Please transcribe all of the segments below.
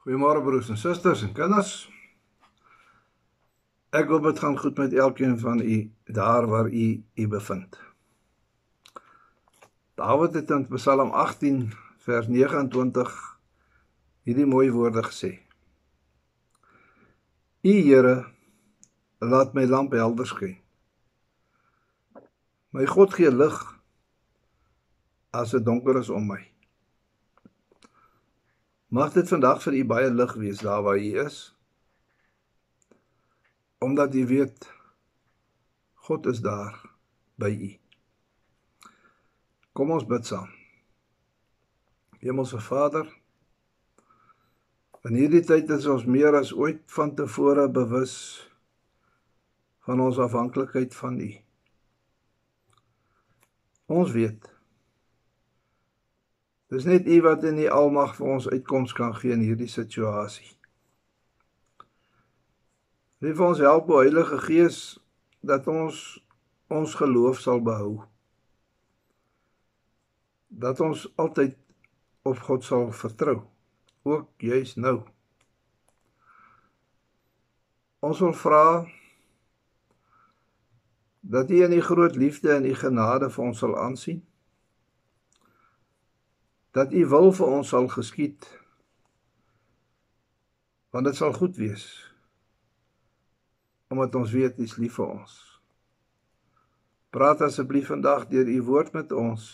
Goeiemôre broers en susters en kinders. Ek hoop dit gaan goed met elkeen van u daar waar u u bevind. Dawid het in Psalm 18 vers 29 hierdie mooi woorde gesê. U Here laat my lamp helder skyn. My God gee lig as dit donker is om my. Mag dit vandag vir u baie lig wees daar waar u is. Omdat u weet God is daar by u. Kom ons bid saam. Hemelse Vader, in hierdie tyd is ons meer as ooit van tevore bewus van ons afhanklikheid van u. Ons weet Dis net U wat in die almag vir ons uitkoms kan gee in hierdie situasie. Vir ons help, o Heilige Gees, dat ons ons geloof sal behou. Dat ons altyd op God sal vertrou, ook juis nou. Ons wil vra dat U in U groot liefde en U genade vir ons sal aansien dat u wil vir ons sal geskied want dit sal goed wees omdat ons weet u is lief vir ons. Praat asseblief vandag deur u woord met ons.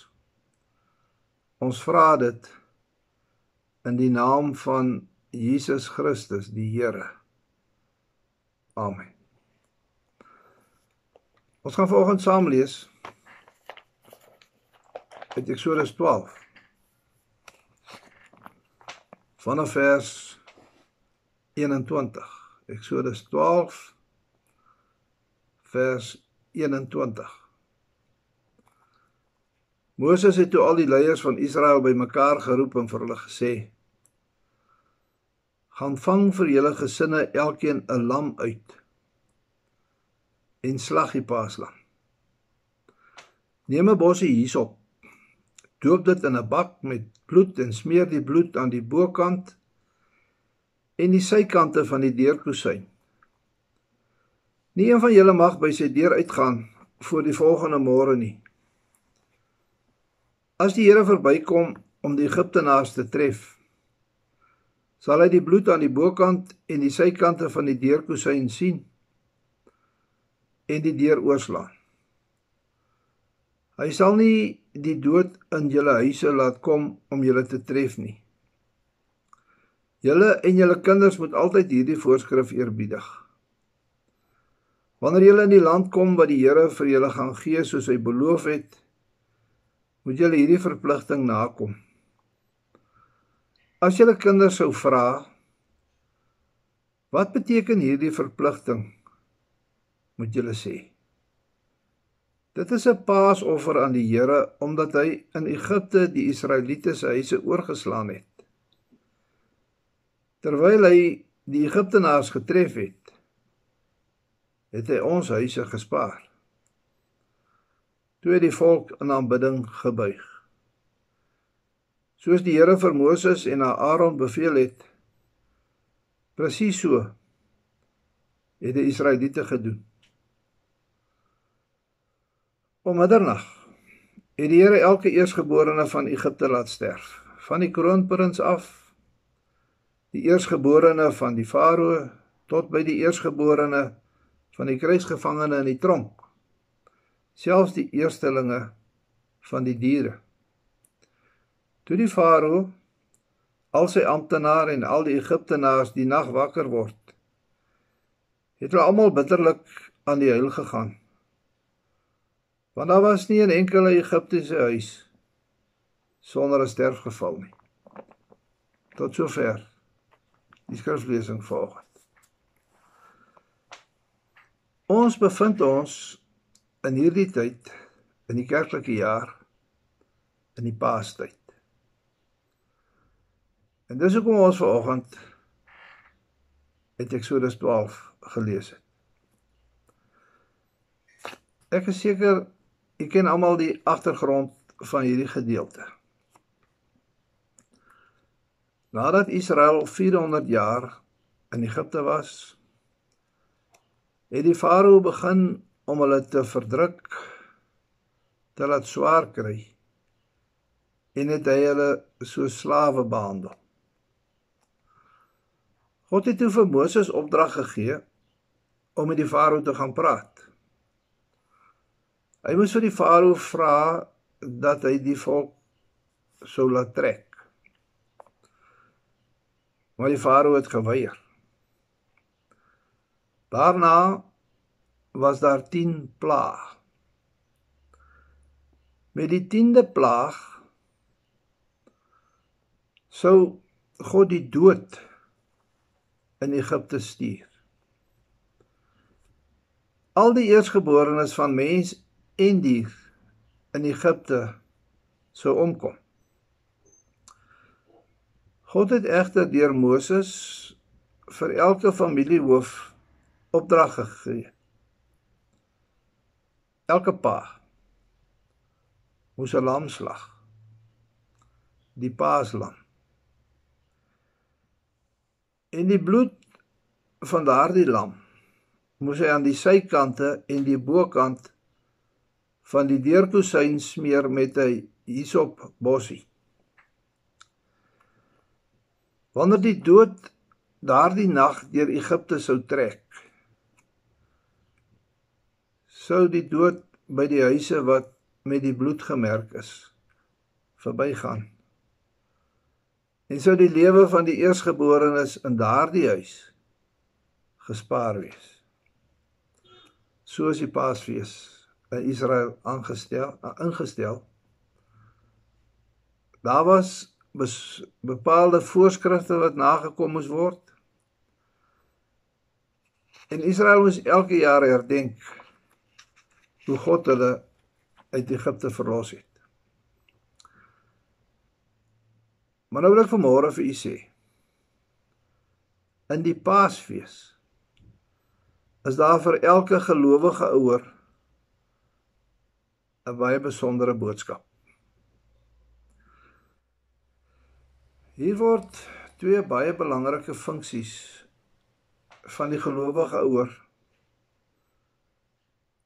Ons vra dit in die naam van Jesus Christus die Here. Amen. Ons gaan vanoggend saam lees uit Eksodus 12 vanaf vers 21. Eksodus 12 vers 21. Moses het toe al die leiers van Israel bymekaar geroep en vir hulle gesê: "Gaan vang vir julle gesinne elkeen 'n lam uit en slag die paaslam. Neem 'n bossie hierop Doop dit in 'n bak met bloed en smeer die bloed aan die bokant en die sykante van die deurkusyn. Nie een van julle mag by sy deur uitgaan voor die volgende môre nie. As die Here verbykom om die Egiptenaars te tref, sal hy die bloed aan die bokant en die sykante van die deurkusyn sien en die deur oorslaan. Hy sal nie die dood in julle huise laat kom om julle te tref nie. Julle en julle kinders moet altyd hierdie voorskrif eerbiedig. Wanneer julle in die land kom wat die Here vir julle gaan gee soos hy beloof het, moet julle hierdie verpligting nakom. As julle kinders sou vra, wat beteken hierdie verpligting? Moet julle sê Dit is 'n paasoffer aan die Here omdat hy in Egipte die Israeliete se huise oorgeslaan het. Terwyl hy die Egiptenaars getref het, het hy ons huise gespaar. Toe het die volk in aanbidding gebuig. Soos die Here vir Moses en Aaron beveel het, presies so het die Israeliete gedoen. Om middernag het die Here elke eersgeborene van Egipte laat sterf, van die kroonprins af, die eersgeborene van die farao tot by die eersgeborene van die krygsgevangene in die tronk, selfs die eerstelinge van die diere. Toe die farao al sy amptenare en al die Egiptenaars die nag wakker word, het hulle almal bitterlik aan die huil gegaan want daar was nie 'n enkele Egiptiese huis sonder 'n sterfgeval nie. Tot sover. Die skriflesing volg. Ons bevind ons in hierdie tyd in die kerklike jaar in die Paastyd. En dis hoekom ons vanoggend uit Eksodus 12 gelees het. Ek is seker Ek ken almal die agtergrond van hierdie gedeelte. Nadat Israel 400 jaar in Egipte was, het die farao begin om hulle te verdruk, te laat swaar kry en het hy hulle so slawe behandel. God het toe vir Moses opdrag gegee om met die farao te gaan praat. Hy moes vir die farao vra dat hy die volk sou laat trek. Maar die farao het geweier. Daarna was daar 10 plaag. Met die 10de plaag sou God die dood in Egipte stuur. Al die eersgeborenes van mens en dier in Egipte sou omkom. God het egter deur Moses vir elke familiehoof opdrag gegee. Elke pa moes 'n lam slag. Die paaslam. En die bloed van daardie lam moes hy aan die sykante en die bokant van die deurkusyn smeer met 'n hisop bossie. Wanneer die dood daardie nag deur Egipte sou trek, sou die dood by die huise wat met die bloed gemerk is verbygaan. En sou die lewe van die eersgeborenes in daardie huis gespaar wees. Soos die Paasfees in Israel aangestel ingestel. Daar was bepaalde voorskrifte wat nagekom moes word. En Israel moes elke jaar herdenk hoe God hulle uit Egipte verlos het. Maar nou wil ek vanmôre vir u sê in die Paasfees is daar vir elke gelowige ouer 'n baie besondere boodskap. Hier word twee baie belangrike funksies van die gelowige ouer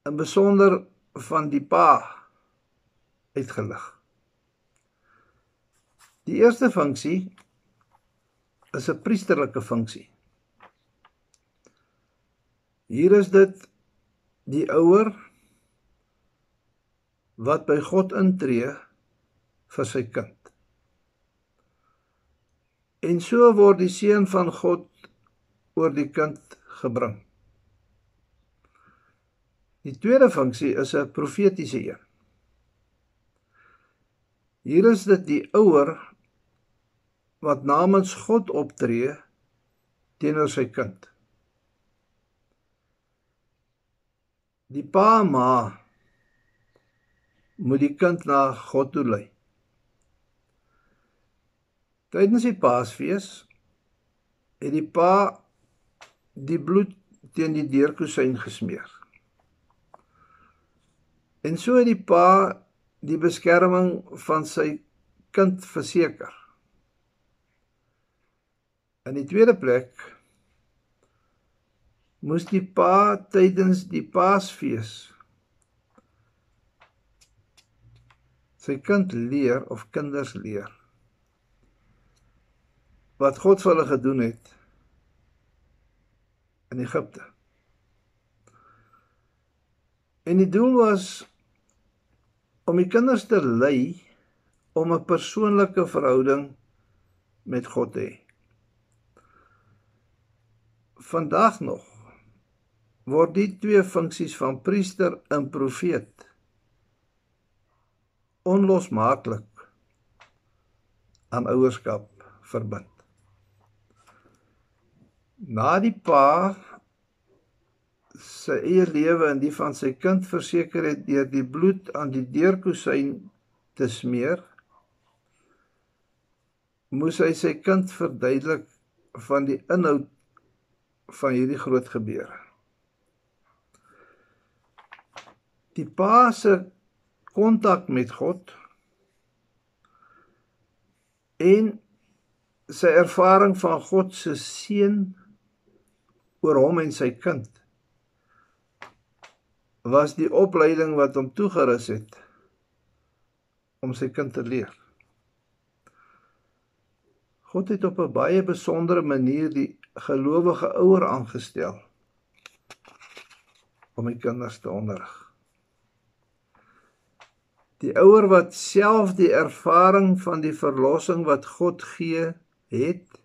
in besonder van die pa uitgelig. Die eerste funksie is 'n priesterlike funksie. Hier is dit die ouer wat by God intree vir sy kind. En so word die seun van God oor die kind gebring. Die tweede funksie is 'n profetiese een. Hier is dit die ouer wat namens God optree teenoor sy kind. Die pa ma moet die kind na God toe lei. Tydens die Paasfees het die pa die bloed teen die deurkusyn gesmeer. En so het die pa die beskerming van sy kind verseker. In die tweede plek moes die pa tydens die Paasfees sy kind leer of kinders leer wat God vir hulle gedoen het in Egipte. En die doel was om die kinders te lei om 'n persoonlike verhouding met God te hê. Vandag nog word die twee funksies van priester en profeet onlosmaaklik aan ouerskap verbind. Na die pa sy eie lewe en die van sy kind verseker het deur die bloed aan die deurkusyn te smeer moes hy sy kind verduidelik van die inhoud van hierdie groot gebeure die pa se kontak met God en sy ervaring van God se seën oor hom en sy kind was die opleiding wat hom toegerus het om sy kind te leer. God het op 'n baie besondere manier die gelowige ouer aangestel om die kinders te onderrig. Die ouer wat self die ervaring van die verlossing wat God gee het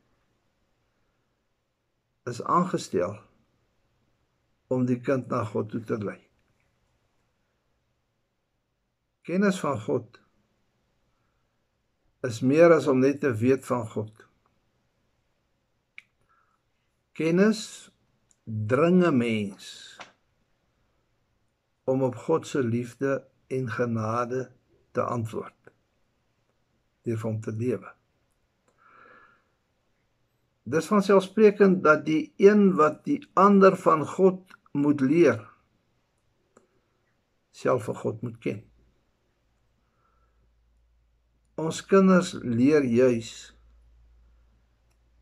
is aangestel om die kind na God toe te lei. Kennis van God is meer as om net te weet van God. Kennis dring 'n mens om op God se liefde en genade te antwoord deur van te lewe. Dis van selfsprekend dat die een wat die ander van God moet leer self vir God moet ken. Ons kinders leer juis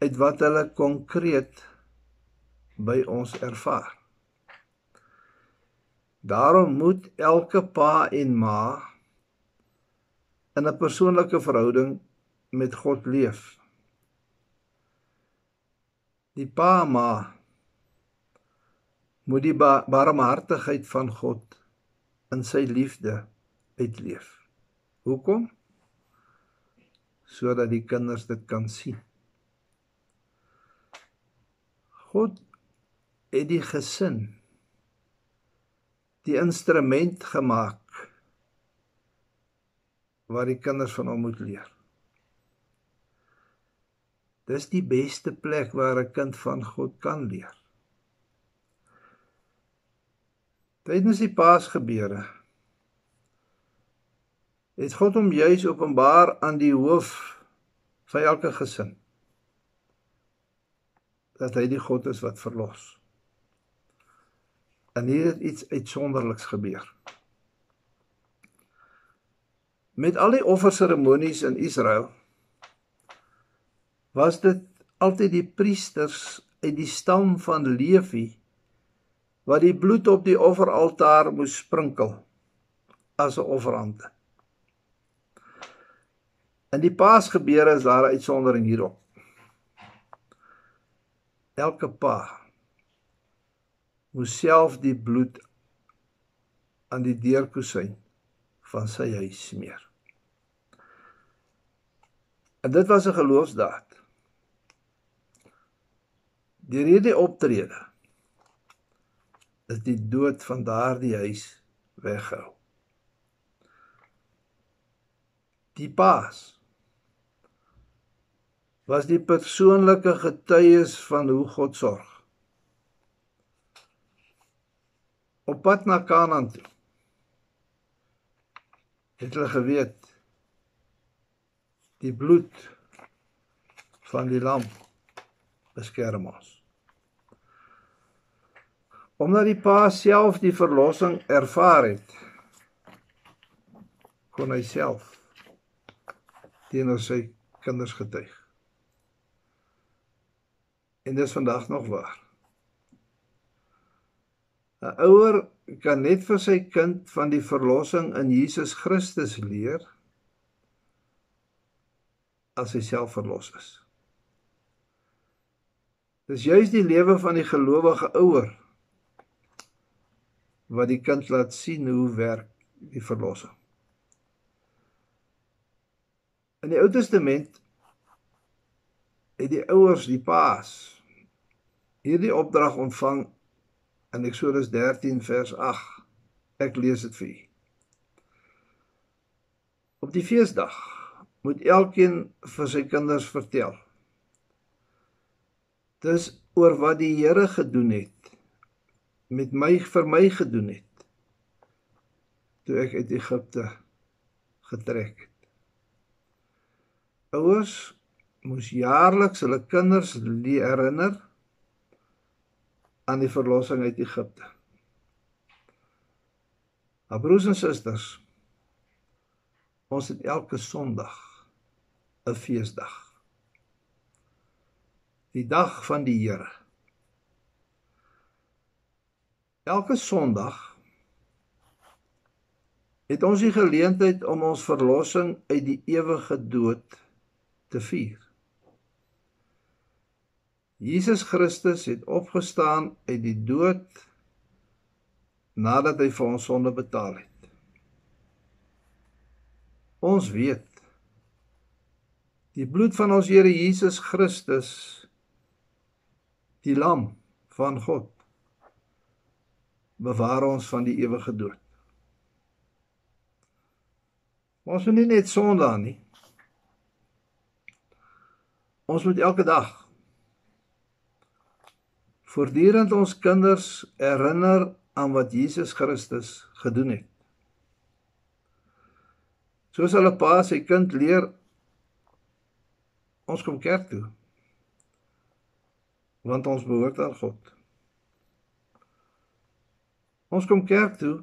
uit wat hulle konkreet by ons ervaar. Daarom moet elke pa en ma in 'n persoonlike verhouding met God leef. Die pa en ma moet die barmhartigheid van God in sy liefde uitleef. Hoekom? sodat die kinders dit kan sien. God het die gesin die instrument gemaak waar die kinders van hom moet leer. Dis die beste plek waar 'n kind van God kan leer. Tydens die Paasgebeure het God hom juis openbaar aan die hoof van elke gesin dat hy die God is wat verlos. En hier het iets uitsonderliks gebeur. Met al die offerseremonies in Israel was dit altyd die priesters uit die stam van Lewi wat die bloed op die offeraltaar moes sprinkel as 'n offerande. In die Paasgebeure is daar 'n uitsondering hierop. Elke pa moes self die bloed aan die deurkusyn van sy huis smeer. En dit was 'n geloofsdaad. Deur hierdie optrede is die dood van daardie huis weggehou. Die Paas was die persoonlike getuies van hoe God sorg. Op pad na Kanaan toe. Het hulle geweet die bloed van die lam beskerm ons. Omdat die pa self die verlossing ervaar het, kon hy self teenoor sy kinders getuig. En dis vandag nog waar. 'n Ouer kan net vir sy kind van die verlossing in Jesus Christus leer as hy self verlos is. Dis juis die lewe van die gelowige ouer wat die kind laat sien hoe werk die verlossing. In die Ou Testament het die ouers, die paas, hierdie opdrag ontvang in Eksodus 13 vers 8. Ek lees dit vir u. Op die feesdag moet elkeen vir sy kinders vertel. Dis oor wat die Here gedoen het met my vir my gedoen het toe ek uit Egipte getrek het. Ouers moes jaarliks hulle kinders herinner aan die verlossing uit Egipte. Maar broers en susters, ons het elke Sondag 'n feesdag. Die dag van die Here. Elke Sondag het ons die geleentheid om ons verlossing uit die ewige dood te vier. Jesus Christus het opgestaan uit die dood nadat hy vir ons sonde betaal het. Ons weet die bloed van ons Here Jesus Christus die lam van God bewaar ons van die ewige dood. Ons moet nie net sondaar nie. Ons moet elke dag voortdurend ons kinders herinner aan wat Jesus Christus gedoen het. Soos hulle pa sy kind leer ons kom kerk toe. Want ons behoort aan God. Ons kom kerk toe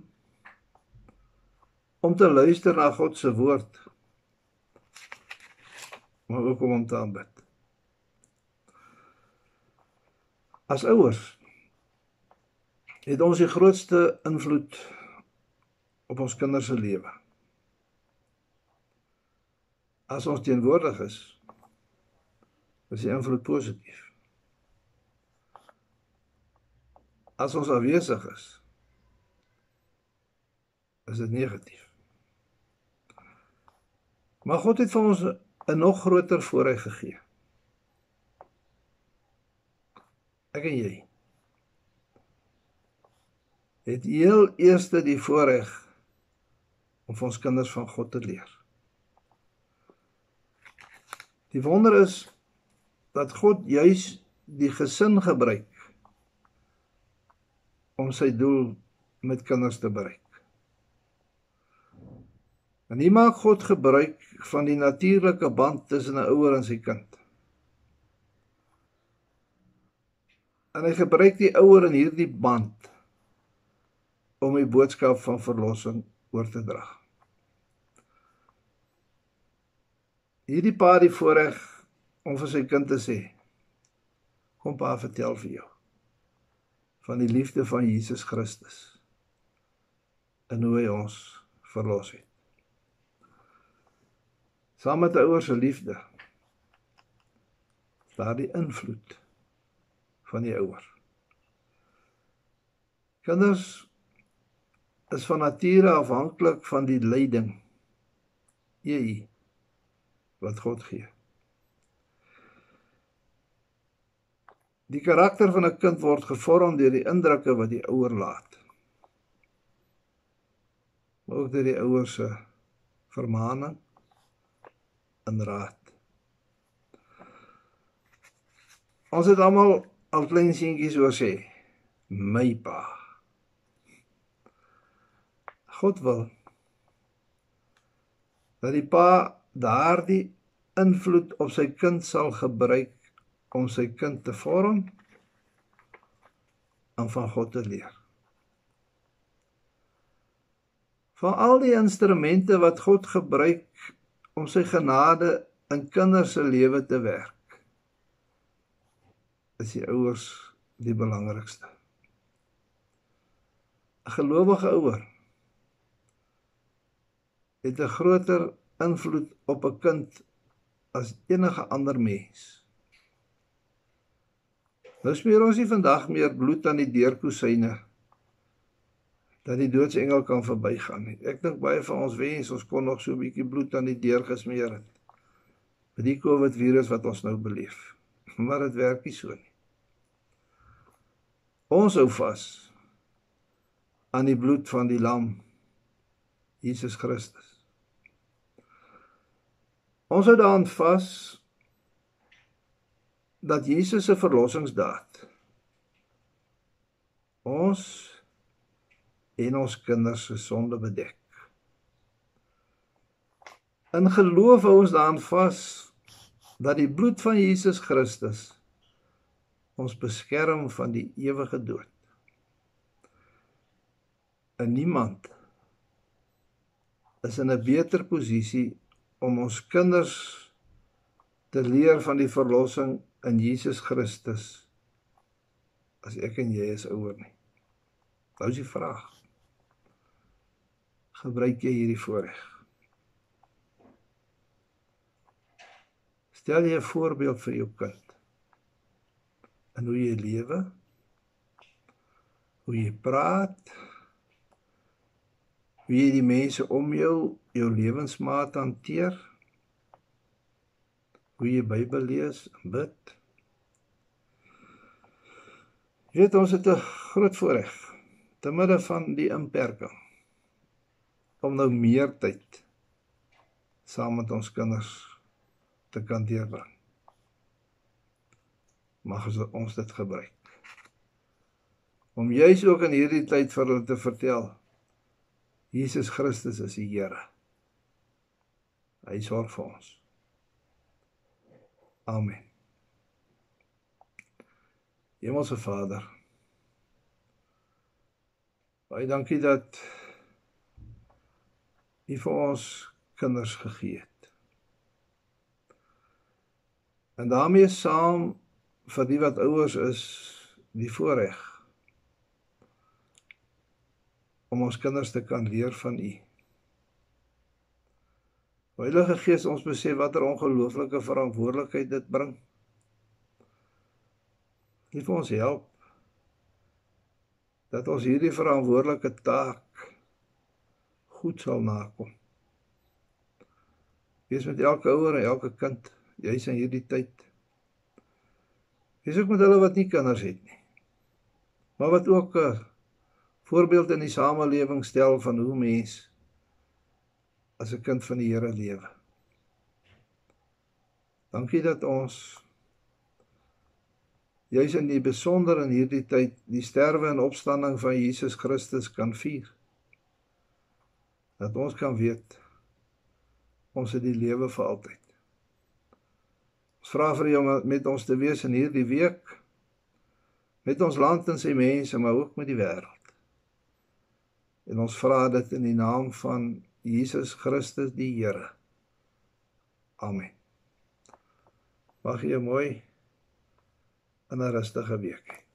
om te luister na God se woord. Maar ook om hom te aanbid. As ouers het ons die grootste invloed op ons kinders se lewe. As ons teenwoordig is, is die invloed positief. As ons afwesig is, is dit negatief. Maar God het vir ons 'n nog groter voorreg gegee. Ek en jy het heel eerste die voorreg om vir ons kinders van God te leer. Die wonder is dat God juis die gesin gebruik om sy doel met kinders te bereik. En hier maak God gebruik van die natuurlike band tussen 'n ouer en sy kind. En hy gebruik die ouer in hierdie band om die boodskap van verlossing oor te dra. Hierdie pa die voorreg om vir sy kind te sê: "Kom pa, vertel vir jou van die liefde van Jesus Christus en hoe hy ons verlos het." saam met 'n ouer se liefde daar die invloed van die ouer. Kinders is van nature afhanklik van die leiding jy wat God gee. Die karakter van 'n kind word gevorm deur die indrukke wat die ouer laat. Ook deur die ouer se vermaaning in raad. Ons het almal al klein seentjies oor sê, my pa. God wil dat die pa daardie invloed op sy kind sal gebruik om sy kind te vorm en van God te leer. Van al die instrumente wat God gebruik om sy genade in kinders se lewe te werk. Is die ouers die belangrikste. 'n Gelowige ouer het 'n groter invloed op 'n kind as enige ander mens. Nou smeer ons nie vandag meer bloed aan die deurkusyne dat die doodsengel kan verbygaan nie. Ek dink baie van ons wens ons kon nog so 'n bietjie bloed aan die deur gesmeer het. Met die COVID virus wat ons nou beleef. Maar dit werk nie so nie. Ons hou vas aan die bloed van die lam Jesus Christus. Ons hou daaraan vas dat Jesus se verlossingsdaad ons en ons kinders se sonde bedek. In geloof hou ons daaraan vas dat die bloed van Jesus Christus ons beskerm van die ewige dood. En niemand is in 'n beter posisie om ons kinders te leer van die verlossing in Jesus Christus as ek en jy is ouer nie. Nou is die vraag. Gebruik jy hierdie voorreg? Stel jy 'n voorbeeld vir jou kind in hoe jy lewe? Hoe jy praat? Hoe jy die mense om jou, jou lewensmaat hanteer? Hoe jy Bybel lees en bid? Jy weet ons het 'n groot voorreg te midde van die inperking om nou meer tyd saam met ons kinders te kan deurbring. Mag ons dit gebruik. Om juis ook in hierdie tyd vir hulle te vertel Jesus Christus is die Here. Hy sorg vir ons. Amen. Hemelse Vader. Baie dankie dat U vir ons kinders gegee het. En daarmee saam vir die wat ouers is, die voorreg om ons kinders te kan leer van U. Heilige Gees, ons besef watter ongelooflike verantwoordelikheid dit bring. Nie vir ons help dat ons hierdie verantwoordelike taak goed sal nakom. Wees met elke ouer en elke kind, jy's in hierdie tyd. Wees ook met hulle wat nie kinders het nie. Maar wat ook 'n voorbeeld in die samelewing stel van hoe mens as 'n kind van die Here lewe. Dankie dat ons juis in die besonder in hierdie tyd die sterwe en opstanding van Jesus Christus kan vier. Dat ons kan weet ons het die lewe vir altyd. Vra vir jou om met ons te wees in hierdie week met ons land en sy mense, maar ook met die wêreld. En ons vra dit in die naam van Jesus Christus die Here. Amen. Mag jy mooi in 'n rustige week hê.